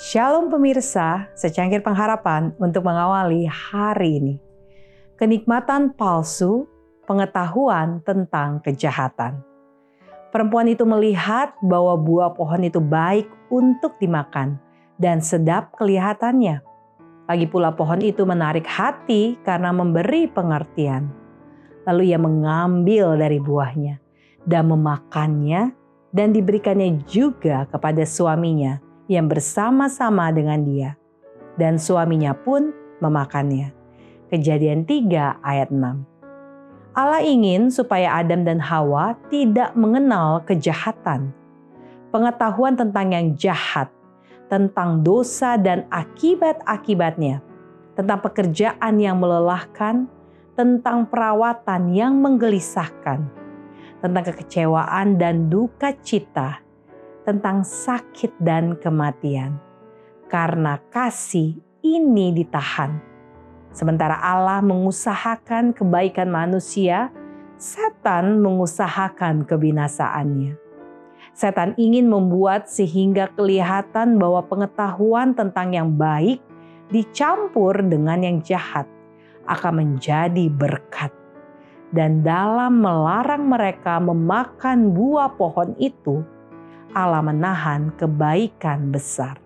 Shalom pemirsa, secangkir pengharapan untuk mengawali hari ini. Kenikmatan palsu, pengetahuan tentang kejahatan. Perempuan itu melihat bahwa buah pohon itu baik untuk dimakan dan sedap kelihatannya. Lagi pula pohon itu menarik hati karena memberi pengertian. Lalu ia mengambil dari buahnya dan memakannya dan diberikannya juga kepada suaminya yang bersama-sama dengan dia. Dan suaminya pun memakannya. Kejadian 3 ayat 6. Allah ingin supaya Adam dan Hawa tidak mengenal kejahatan. Pengetahuan tentang yang jahat, tentang dosa dan akibat-akibatnya, tentang pekerjaan yang melelahkan, tentang perawatan yang menggelisahkan, tentang kekecewaan dan duka cita, tentang sakit dan kematian. Karena kasih ini ditahan. Sementara Allah mengusahakan kebaikan manusia, setan mengusahakan kebinasaannya. Setan ingin membuat sehingga kelihatan bahwa pengetahuan tentang yang baik dicampur dengan yang jahat akan menjadi berkat. Dan dalam melarang mereka memakan buah pohon itu, Allah menahan kebaikan besar.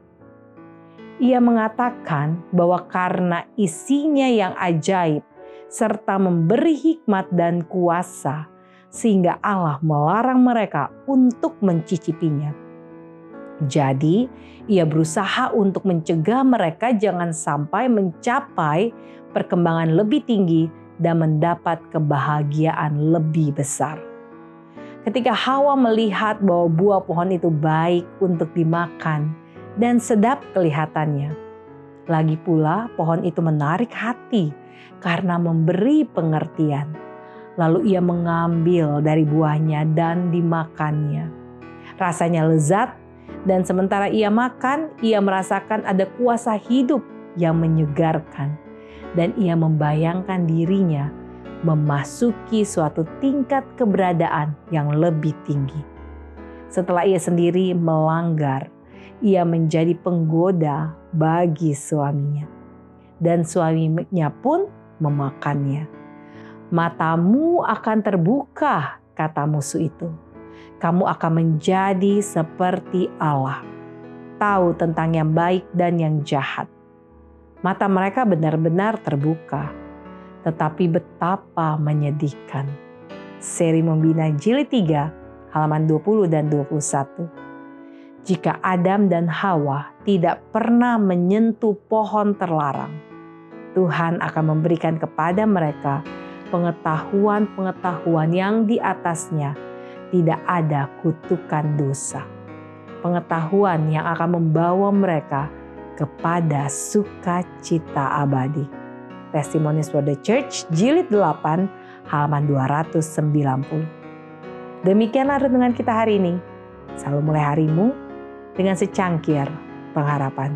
Ia mengatakan bahwa karena isinya yang ajaib serta memberi hikmat dan kuasa, sehingga Allah melarang mereka untuk mencicipinya. Jadi, ia berusaha untuk mencegah mereka jangan sampai mencapai perkembangan lebih tinggi dan mendapat kebahagiaan lebih besar. Ketika Hawa melihat bahwa buah pohon itu baik untuk dimakan dan sedap kelihatannya. Lagi pula pohon itu menarik hati karena memberi pengertian. Lalu ia mengambil dari buahnya dan dimakannya. Rasanya lezat dan sementara ia makan, ia merasakan ada kuasa hidup yang menyegarkan. Dan ia membayangkan dirinya memasuki suatu tingkat keberadaan yang lebih tinggi. Setelah ia sendiri melanggar, ia menjadi penggoda bagi suaminya, dan suaminya pun memakannya. Matamu akan terbuka, kata musuh itu. Kamu akan menjadi seperti Allah, tahu tentang yang baik dan yang jahat. Mata mereka benar-benar terbuka tetapi betapa menyedihkan. Seri Membina Jilid 3 halaman 20 dan 21. Jika Adam dan Hawa tidak pernah menyentuh pohon terlarang, Tuhan akan memberikan kepada mereka pengetahuan-pengetahuan yang di atasnya tidak ada kutukan dosa. Pengetahuan yang akan membawa mereka kepada sukacita abadi. Testimonies for the Church jilid 8 halaman 290. Demikianlah renungan kita hari ini. Selalu mulai harimu dengan secangkir pengharapan.